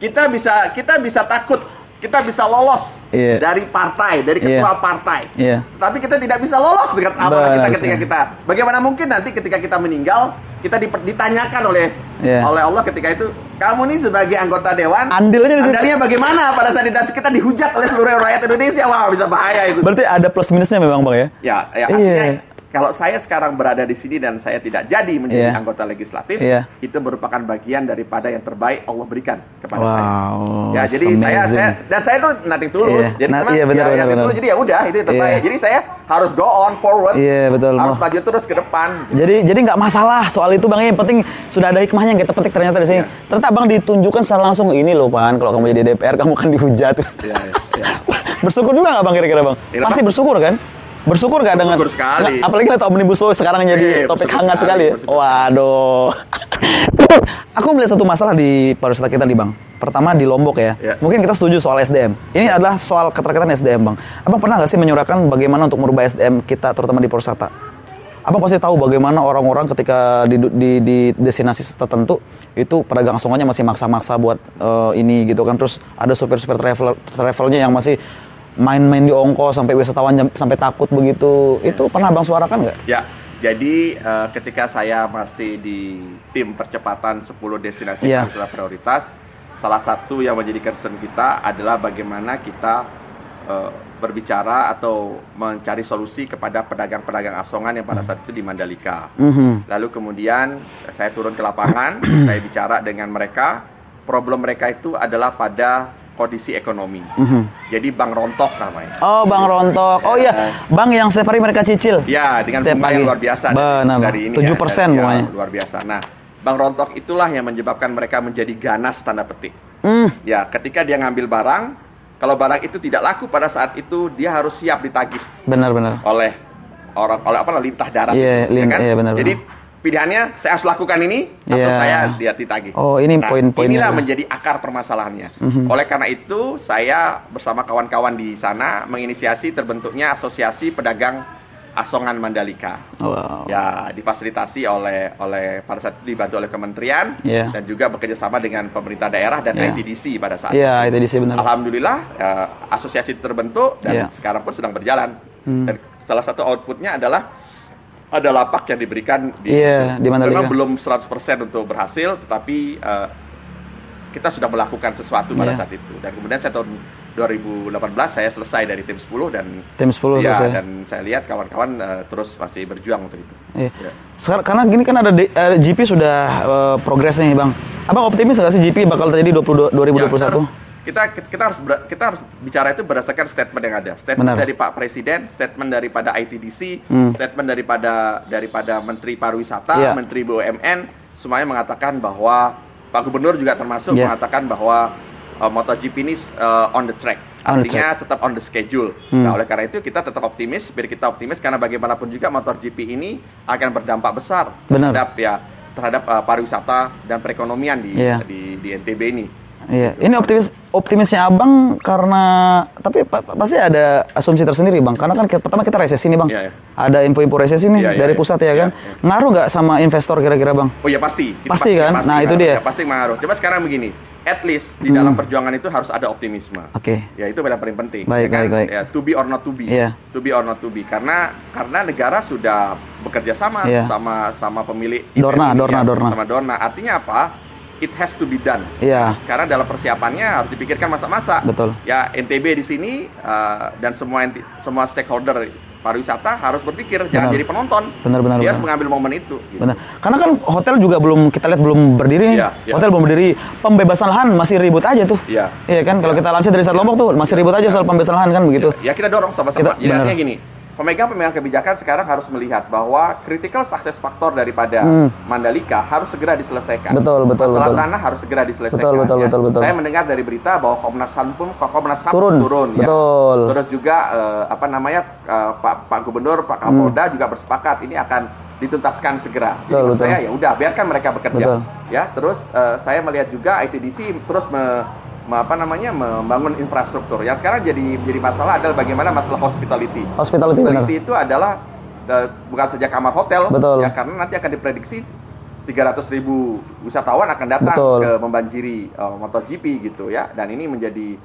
Kita bisa kita bisa takut kita bisa lolos Iya. dari partai, dari Iya. ketua partai. Iya. Tapi kita tidak bisa lolos dengan amanah kita ketika kita. Bagaimana mungkin nanti ketika kita meninggal kita ditanyakan oleh Iya. oleh Allah ketika itu kamu nih sebagai anggota dewan Andilnya andalnya bagaimana pada saat kita, kita dihujat oleh seluruh rakyat Indonesia wah bisa bahaya itu Berarti ada plus minusnya memang bang ya? ya ya Iya. Kalau saya sekarang berada di sini dan saya tidak jadi menjadi Iya. anggota legislatif Iya. itu merupakan bagian daripada yang terbaik Allah berikan kepada saya Wow, ya jadi saya, saya dan saya tuh nothing tulus Iya. jadi Nah, memang iya, benar, ya, benar, nothing benar. tulus, jadi ya udah itu yang terbaik Iya. jadi saya harus go on forward Iya, betul. harus maju terus ke depan Jadi jadi nggak masalah soal itu bang. Yang penting sudah ada hikmahnya yang kita petik ternyata di sini. Iya. Ternyata bang ditunjukkan secara langsung ini loh pan. Kalau kamu jadi DPR kamu kan dihujat. Iya, iya, iya. (laughs) bersyukur juga nggak bang kira-kira bang? Iya, Pasti bersyukur kan? Bersyukur nggak dengan? Bersyukur sekali. Nggak, apalagi lihat omnibus law sekarang jadi Iya, topik hangat sekali, sekali. ya? bersyukur Waduh. (laughs) Aku melihat satu masalah di pariwisata kita nih bang. Pertama di Lombok ya. Ya. Mungkin kita setuju soal SDM. Ini adalah soal keterkaitan SDM bang. Abang pernah nggak sih menyuarakan bagaimana untuk merubah SDM kita terutama di pariwisata? Abang pasti tahu bagaimana orang-orang ketika di, di, di destinasi tertentu itu pedagang asongannya masih maksa-maksa buat eh, ini gitu kan. Terus ada supir-supir travel travelnya yang masih main-main di ongkos sampai wisatawan jam- sampai takut begitu. Itu pernah abang suarakan nggak? Ya, jadi eh, ketika saya masih di tim percepatan 10 destinasi Iya. pariwisata prioritas, salah satu yang menjadi concern kita adalah bagaimana kita eh, berbicara atau mencari solusi kepada pedagang-pedagang asongan yang pada saat itu di Mandalika. Mhm. Lalu kemudian saya turun ke lapangan, (clears throat) saya bicara dengan mereka. Problem mereka itu adalah pada kondisi ekonomi. Jadi Bang Rontok namanya. Oh, Bang Rontok. Oh iya, Bang yang setiap hari mereka cicil. Ya, dengan Setiap bunga pagi. yang luar biasa dari- Benar. dari ini 7% ya, persen ya, bunganya. luar biasa. Nah, Bang Rontok itulah yang menyebabkan mereka menjadi ganas tanda petik. Hmm. Ya, ketika dia ngambil barang, kalau barang itu tidak laku pada saat itu, dia harus siap ditagih Benar-benar. oleh orang oleh apa lintah darat Iya, itu, lin- kan? iya, benar, Jadi pilihannya saya harus lakukan ini atau Iya. saya dia ditagih. Oh, ini Nah, poin-poinnya. Inilah menjadi akar permasalahannya. Mhm. Oleh karena itu, saya bersama kawan-kawan di sana menginisiasi terbentuknya Asosiasi Pedagang Asongan Mandalika. Wow. Ya, difasilitasi oleh oleh pada saat dibantu oleh kementerian Iya. dan juga bekerja sama dengan pemerintah daerah dan Iya. ITDC pada saat Iya, itu di sini benar. Alhamdulillah eh, asosiasi itu terbentuk dan Iya. sekarang pun sedang berjalan. Hmm. Dan salah satu outputnya adalah ada lapak yang diberikan di Iya, di Mandalika. Memang belum 100% untuk berhasil, tetapi eh, kita sudah melakukan sesuatu pada Iya. saat itu. Dan kemudian saya tahun 2018 saya selesai dari tim 10 dan Tim 10 ya, selesai. dan saya lihat kawan-kawan eh, terus masih berjuang untuk itu. Iya. Ya. Sekarang karena gini kan ada di- eh, GP sudah eh, progres nih, Bang. Abang optimis nggak sih GP bakal terjadi 22 Ya, kita, 2021? harus, kita kita harus ber- kita harus bicara itu berdasarkan statement yang ada. Statement Benar. dari Pak Presiden, statement daripada ITDC, Hmm. statement daripada daripada Menteri Pariwisata, Iya. Menteri BUMN, semuanya mengatakan bahwa Pak Gubernur juga termasuk Iya. mengatakan bahwa uh, MotoGP ini uh, on the track. On the Artinya tetap on the schedule. Hmm. Nah, oleh karena itu kita tetap optimis, biar kita optimis karena bagaimanapun juga MotoGP ini akan berdampak besar Benar. terhadap ya terhadap uh, pariwisata dan perekonomian di Iya. di, di NTB ini. Iya, ini optimis optimisnya abang karena tapi pa- pa- pasti ada asumsi tersendiri bang. Karena kan kita- pertama kita resesi nih bang. Iya, iya. Ada info-info resesi nih Iya, iya, dari iya. pusat ya Iya, kan. iya. Ngaruh nggak sama investor kira-kira bang? Oh ya pasti. Itu Pasti kan? Nah, itu ngaruh. dia. Ya, pasti mengaruh. Coba sekarang begini, at least di Hmm. dalam perjuangan itu harus ada optimisme. Oke. Ya itu yang paling penting. Baik, ya kan? baik, baik. Ya, to be or not to be. Iya. To be or not to be. Karena karena negara sudah bekerja sama Iya. sama sama pemilik Dorna, Dorna, ya, Dorna. Sama Dorna. Artinya apa? It has to be done. Iya. Sekarang dalam persiapannya harus dipikirkan masa-masa. Betul. Ya NTB di sini uh, dan semua semua stakeholder pariwisata harus berpikir jangan Benar. jadi penonton. Benar, benar, Dia harus benar. mengambil momen itu. gitu. Benar. Karena kan hotel juga belum kita lihat belum berdiri. Iya, iya. Hotel belum berdiri. Pembebasan lahan masih ribut aja tuh. Iya. Iya kan kalau kita lansir dari saat Lombok tuh masih ribut aja soal pembebasan lahan kan begitu. Ya kita dorong sama-sama. Jadi artinya gini, pemegang-pemegang kebijakan sekarang harus melihat bahwa critical success factor daripada Hmm. Mandalika harus segera diselesaikan. Betul, betul, Masalah betul. tanah harus segera diselesaikan. Betul, betul, ya. betul, betul. Saya mendengar dari berita bahwa Komnas HAM pun Komnas HAM Turun, turun ya. betul. Terus juga eh, apa namanya eh, Pak Pak Gubernur, Pak Kapolda juga bersepakat ini akan dituntaskan segera. Hmm. Betul, betul. saya ya udah biarkan mereka bekerja. Betul. Ya, terus eh, saya melihat juga ITDC terus me- apa namanya membangun infrastruktur. Yang sekarang jadi jadi masalah adalah bagaimana masalah hospitality. Hospitality benar. Hospitality itu adalah eh, bukan saja kamar hotel, Betul. ya karena nanti akan diprediksi 300 ribu wisatawan akan datang Betul. ke membanjiri eh, MotoGP gitu ya, dan ini menjadi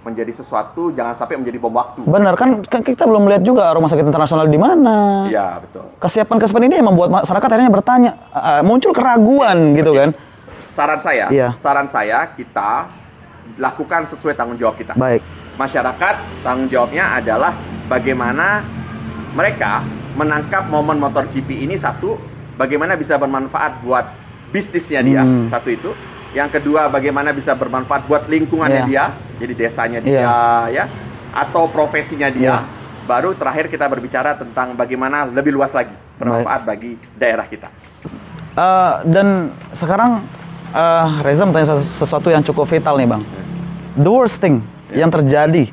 menjadi sesuatu jangan sampai menjadi bom waktu. Benar kan kan kita belum melihat juga rumah sakit internasional di mana. Iya betul. Kesiapan-kesiapan ini yang membuat masyarakat akhirnya bertanya, uh, muncul keraguan gitu kan. Saran saya, Iya. saran saya kita lakukan sesuai tanggung jawab kita. Baik. Masyarakat tanggung jawabnya adalah bagaimana mereka menangkap momen motor GP ini satu, bagaimana bisa bermanfaat buat bisnisnya dia, Hmm. satu itu. Yang kedua, bagaimana bisa bermanfaat buat lingkungannya Iya. dia, jadi desanya dia, Iya. ya, atau profesinya dia. Iya. Baru terakhir kita berbicara tentang bagaimana lebih luas lagi bermanfaat bagi daerah kita. Uh, dan sekarang uh, Reza bertanya sesu- sesuatu yang cukup vital nih bang. The worst thing yang terjadi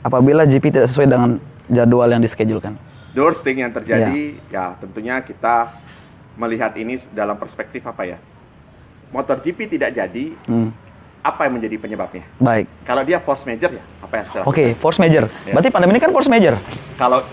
apabila GP tidak sesuai dengan jadwal yang dischedule The worst thing yang terjadi, ya tentunya kita melihat ini dalam perspektif apa ya? MotoGP tidak jadi, Hmm. apa yang menjadi penyebabnya? Baik. Kalau dia force major ya, apa yang harus Oke, dilakukan? force major. Ya. Berarti pandemi ini kan force major. Kalau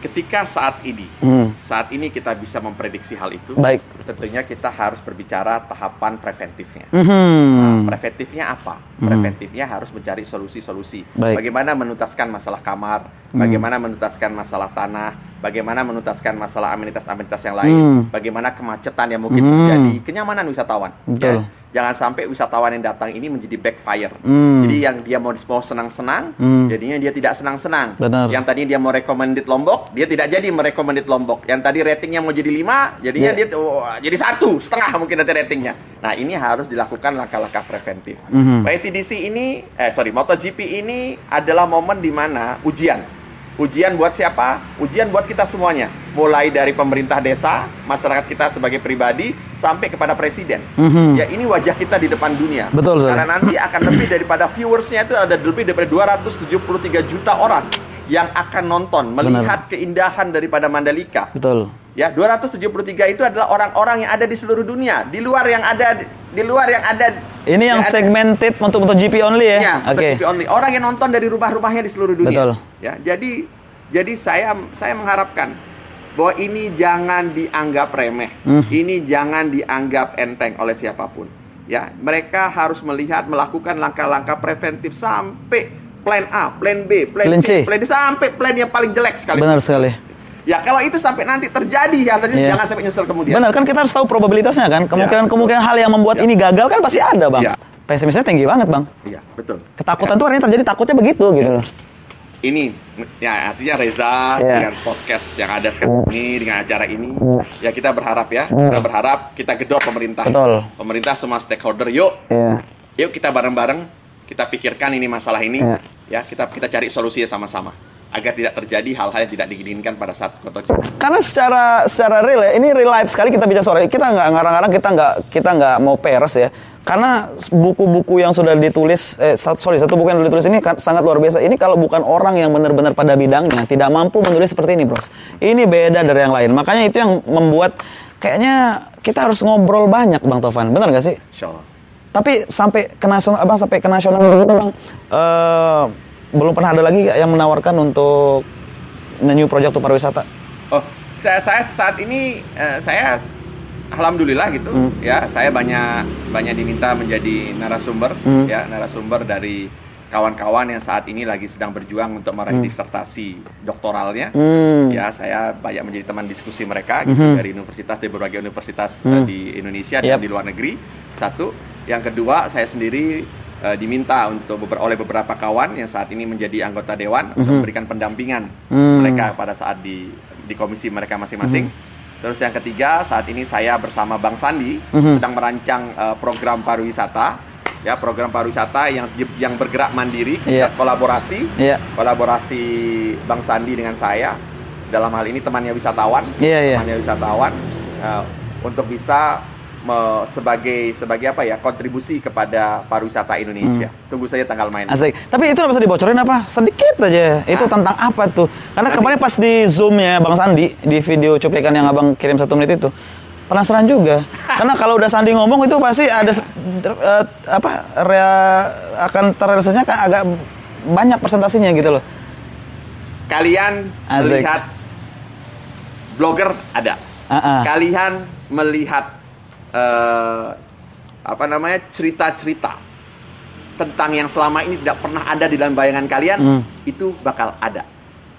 ketika saat ini, Hmm. saat ini kita bisa memprediksi hal itu, Baik. tentunya kita harus berbicara tahapan preventifnya. Mhm. Preventifnya apa? Preventifnya harus mencari solusi-solusi. Bagaimana menuntaskan masalah kamar, bagaimana menuntaskan masalah tanah, bagaimana menuntaskan masalah amenitas-amenitas yang lain, Hmm. bagaimana kemacetan yang mungkin Hmm. terjadi, kenyamanan wisatawan. Betul. Ya, Jangan sampai wisatawan yang datang ini menjadi backfire. Hmm. Jadi yang dia mau mau senang-senang, Hmm. jadinya dia tidak senang-senang. Yang tadi dia mau recommended Lombok, dia tidak jadi merecommended Lombok. Yang tadi ratingnya mau jadi 5, jadinya Ya. dia oh, jadi satu setengah mungkin nanti ratingnya. Nah ini harus dilakukan langkah-langkah preventif. Mhm. YTDC ini, eh sorry, MotoGP ini adalah momen di mana ujian. Ujian buat siapa? Ujian buat kita semuanya. Mulai dari pemerintah desa, masyarakat kita sebagai pribadi, sampai kepada presiden. Mhm. Ya ini wajah kita di depan dunia. Betul. Karena nanti akan lebih daripada viewersnya itu ada lebih daripada 273 juta orang yang akan nonton melihat keindahan daripada Mandalika. Betul. Ya, 273 itu adalah orang-orang yang ada di seluruh dunia. Di luar yang ada di luar yang ada Ini yang ada- segmented untuk MotoGP only ya? Ya, Oke. MotoGP only. Orang yang nonton dari rumah-rumahnya di seluruh dunia. Betul. Ya, jadi jadi saya saya mengharapkan bahwa ini jangan dianggap remeh. Hmm. Ini jangan dianggap enteng oleh siapa pun. Ya, mereka harus melihat melakukan langkah-langkah preventif sampai plan A, plan B, plan, Plan C, C. plan D sampai plan yang paling jelek sekali. Benar sekali. Ya, kalau itu sampai nanti terjadi ya, tadi Iya. jangan sampai nyesel kemudian. Benar kan kita harus tahu probabilitasnya kan? Kemungkinan-kemungkinan hal yang membuat Ya. ini gagal kan pasti ada, Bang. Ya. Pesimisnya tinggi banget, Bang. Iya, betul. Ketakutan tuh artinya terjadi takutnya begitu gitu loh. ini ya artinya Reza Iya. dengan podcast yang ada sekarang ini dengan acara ini ya kita berharap ya kita berharap kita gedor pemerintah Betul. pemerintah semua stakeholder yuk Iya. yuk kita bareng-bareng kita pikirkan ini masalah ini Iya. ya kita kita cari solusinya sama-sama agar tidak terjadi hal-hal yang tidak diinginkan pada saat kotor Karena secara secara real ya, ini real life sekali kita bicara sore. Kita nggak ngarang-ngarang, kita nggak kita nggak mau peres ya. Karena buku-buku yang sudah ditulis, eh sorry satu buku yang sudah ditulis ini kan sangat luar biasa. Ini kalau bukan orang yang benar-benar pada bidangnya, tidak mampu menulis seperti ini, bros. Ini beda dari yang lain. Makanya itu yang membuat kayaknya kita harus ngobrol banyak, bang Tovan. Benar nggak sih? Insya Allah. Tapi sampai ke nasional, abang sampai ke nasional begitu bang, eh, belum pernah ada lagi yang menawarkan untuk new project untuk pariwisata. Oh, saya, saya saat ini eh, saya alhamdulillah gitu Hmm. ya, saya banyak banyak diminta menjadi narasumber Hmm. ya, narasumber dari kawan-kawan yang saat ini lagi sedang berjuang untuk meraih disertasi doktoralnya. Hmm. Ya, saya banyak menjadi teman diskusi mereka gitu Mhm. dari universitas dari berbagai universitas Hmm. eh, di Indonesia Yap. dan di luar negeri. Satu, yang kedua saya sendiri eh, diminta untuk beber- oleh beberapa kawan yang saat ini menjadi anggota dewan untuk memberikan pendampingan Hmm. mereka pada saat di di komisi mereka masing-masing. Terus yang ketiga, saat ini saya bersama Bang Sandi Mhm. sedang merancang eh, program pariwisata, ya program pariwisata yang yang bergerak mandiri, kita kolaborasi, Iya. kolaborasi Bang Sandi dengan saya dalam hal ini temannya wisatawan, Iya, iya. temannya wisatawan eh, untuk bisa me- sebagai sebagai apa ya kontribusi kepada pariwisata Indonesia. Tunggu saja tanggal main. Hmm. Asik. Tapi itu udah bisa dibocorin apa? Sedikit aja. Itu Ah. tentang apa tuh? Karena kemarin pas di Zoom ya Bang Sandi di video cuplikan yang Abang kirim satu menit itu. Penasaran juga. (laughs) Karena kalau udah Sandi ngomong itu pasti ada eh, apa rea- akan terrealisasinya kan agak banyak presentasinya gitu loh. Kalian Asik. melihat blogger ada. Ah, ah. Kalian melihat eh, apa namanya cerita-cerita tentang yang selama ini tidak pernah ada di dalam bayangan kalian Hmm. itu bakal ada.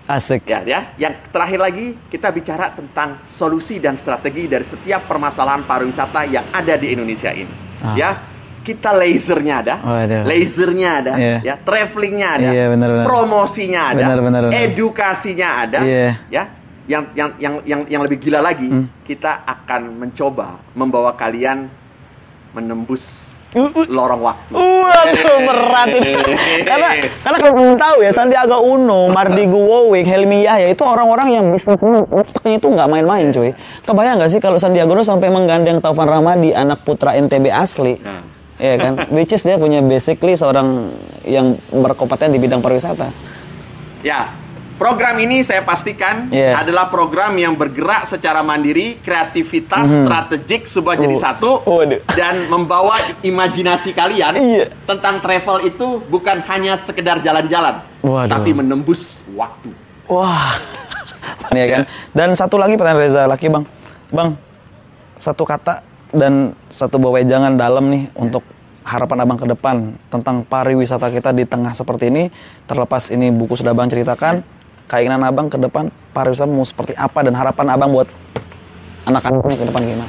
Asik. Ya, ya. Yang terakhir lagi kita bicara tentang solusi dan strategi dari setiap permasalahan pariwisata yang ada di Indonesia ini. Ah. Ya, kita lasernya ada, Waduh. lasernya ada, Iya. ya, travelingnya ada, Iya, benar, benar. promosinya ada, benar, benar. edukasinya ada, Iya. ya. Yang yang yang yang yang lebih gila lagi, Hmm. kita akan mencoba membawa kalian menembus Uh, uh. lorong waktu. Waduh berat ini. (laughs) karena karena kalau belum tahu ya Sandiaga Uno, (laughs) Mardi Guwowick, Helmi Yahya itu orang-orang yang bisnisnya otaknya itu nggak main-main cuy. Kebayang nggak sih kalau Sandiaga Uno sampai menggandeng Taufan Ramadi anak putra NTB asli? Nah. Iya kan? (laughs) Which is dia punya basically seorang yang berkompeten di bidang pariwisata. Ya, Program ini saya pastikan Iya. adalah program yang bergerak secara mandiri, kreativitas, strategik sebuah jadi Oh. satu Waduh. dan membawa imajinasi kalian Iya. tentang travel itu bukan hanya sekedar jalan-jalan, tapi menembus waktu. Wah. (laughs) ya kan? Dan satu lagi pertanyaan Reza Laki, Bang. Bang, satu kata dan satu bawa jangan dalam nih untuk harapan Abang ke depan tentang pariwisata kita di tengah seperti ini. Terlepas ini buku sudah Abang ceritakan, keinginan Abang ke depan pariwisata mau seperti apa dan harapan Abang buat anak-anaknya ke depan gimana?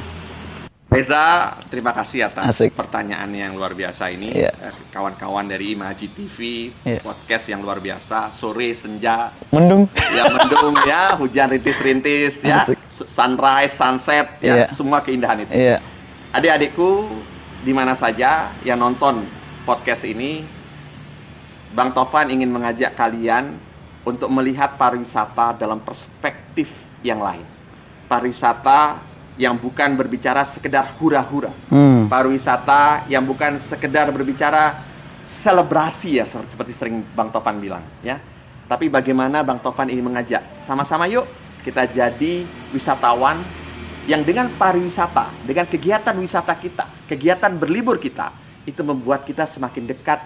Reza, terima kasih atas Asik. pertanyaan yang luar biasa ini. Iya. Eh, Kawan-kawan dari Imaji TV, Iya. podcast yang luar biasa, sore, senja, Mendung. ya mendung ya, hujan rintis-rintis ya, Asik. sunrise, sunset ya, Iya. semua keindahan itu. Iya. Adik-adikku di mana saja yang nonton podcast ini, Bang Tovan ingin mengajak kalian untuk melihat pariwisata dalam perspektif yang lain. Pariwisata yang bukan berbicara sekedar hura-hura. Hmm. Pariwisata yang bukan sekedar berbicara selebrasi ya seperti sering Bang Tovan bilang ya. Tapi bagaimana Bang Tovan ini mengajak sama-sama yuk kita jadi wisatawan yang dengan pariwisata, dengan kegiatan wisata kita, kegiatan berlibur kita itu membuat kita semakin dekat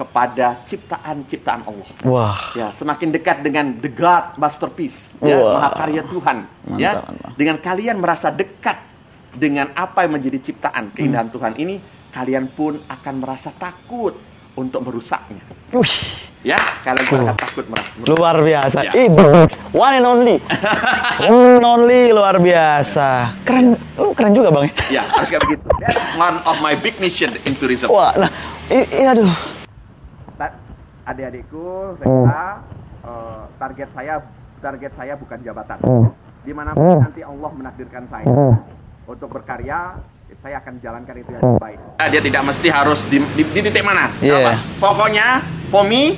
kepada ciptaan-ciptaan Allah. Wah. Ya, semakin dekat dengan the God masterpiece, ya, Wah. mahakarya Tuhan, ya. Mantap, mantap. Dengan kalian merasa dekat dengan apa yang menjadi ciptaan keindahan Hmm. Tuhan ini, kalian pun akan merasa takut untuk merusaknya. Wih. Ya, kalian pun akan takut meras- merusak. Luar biasa. Ya. Ih, one and only. (laughs) one and only luar biasa. Keren, lu keren juga bang. Ya, harus kayak begitu. That's one of my big mission in tourism. Wah, nah, i, i- aduh. Adik-adikku, Reza, eh, target saya target saya bukan jabatan. Di mana pun nanti Allah menakdirkan saya untuk berkarya, saya akan jalankan itu yang terbaik. Dia tidak mesti harus di, di, di titik mana. Iya. Apa? Pokoknya, for me,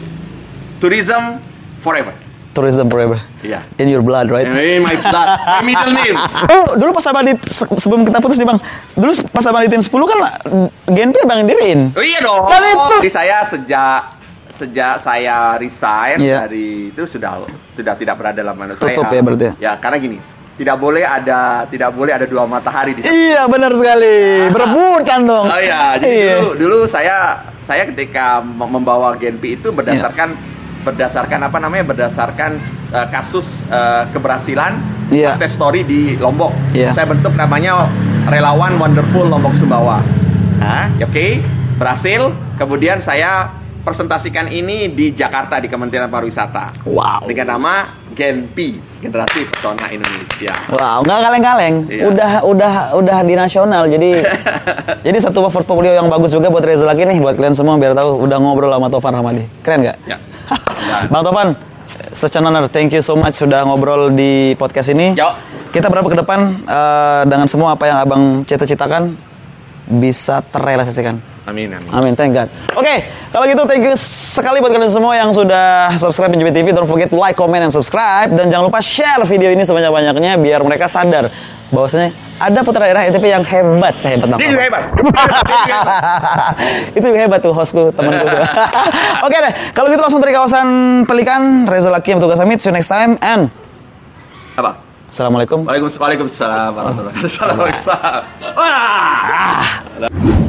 tourism forever. Tourism forever. Iya. In your blood, right? In my blood, my middle name. (laughs) Oh, dulu pas abang di se- sebelum kita putus nih bang, dulu pas abang di tim 10 kan Genpi abang yang diriin. Oh iya dong. Dan itu- Jadi saya sejak sejak saya resign Iya. dari itu sudah sudah tidak berada dalam mana saya. Tutup ya berarti ya? Ya, karena gini, tidak boleh ada tidak boleh ada dua matahari di sana. Iya benar sekali, berebutan dong. Oh iya, jadi Iya. dulu dulu saya saya ketika mem- membawa Genpi itu berdasarkan berdasarkan apa namanya? berdasarkan uh, kasus uh, keberhasilan Iya. success story di Lombok. Iya. Saya bentuk namanya Relawan Wonderful Lombok Sumbawa. Nah, oke, berhasil. Kemudian saya presentasikan ini di Jakarta di Kementerian Pariwisata. Wow. Dengan nama Genpi, Generasi Pesona Indonesia. Wow, nggak kaleng-kaleng. Iya. Udah udah udah di nasional. Jadi (laughs) jadi satu portfolio yang bagus juga buat Reza lagi nih buat kalian semua biar tahu udah ngobrol sama Tovan Ramadi. Keren nggak? Ya. (laughs) Bang Tovan, such an honor. Thank you so much sudah ngobrol di podcast ini. Yo. Kita berapa ke depan eh, dengan semua apa yang Abang cita-citakan bisa terrealisasikan. Amin, amin. Amin, thank God. Oke, kalau gitu thank you sekali buat kalian semua yang sudah subscribe Menjadi TV. Don't forget to like, comment, and subscribe. Dan jangan lupa share video ini sebanyak-banyaknya biar mereka sadar bahwasanya ada putra daerah NTP yang hebat. Saya hebat banget. Dia juga hebat. (laughs) (laughs) Itu hebat tuh hostku, temanku. (laughs) Oke deh, kalau gitu langsung dari kawasan Pelikan, Reza Laki yang tugas Amit. See you next time and Apa? Assalamualaikum. Waalaikumsalam warahmatullahi wabarakatuh. Waalaikumsalam. Wah!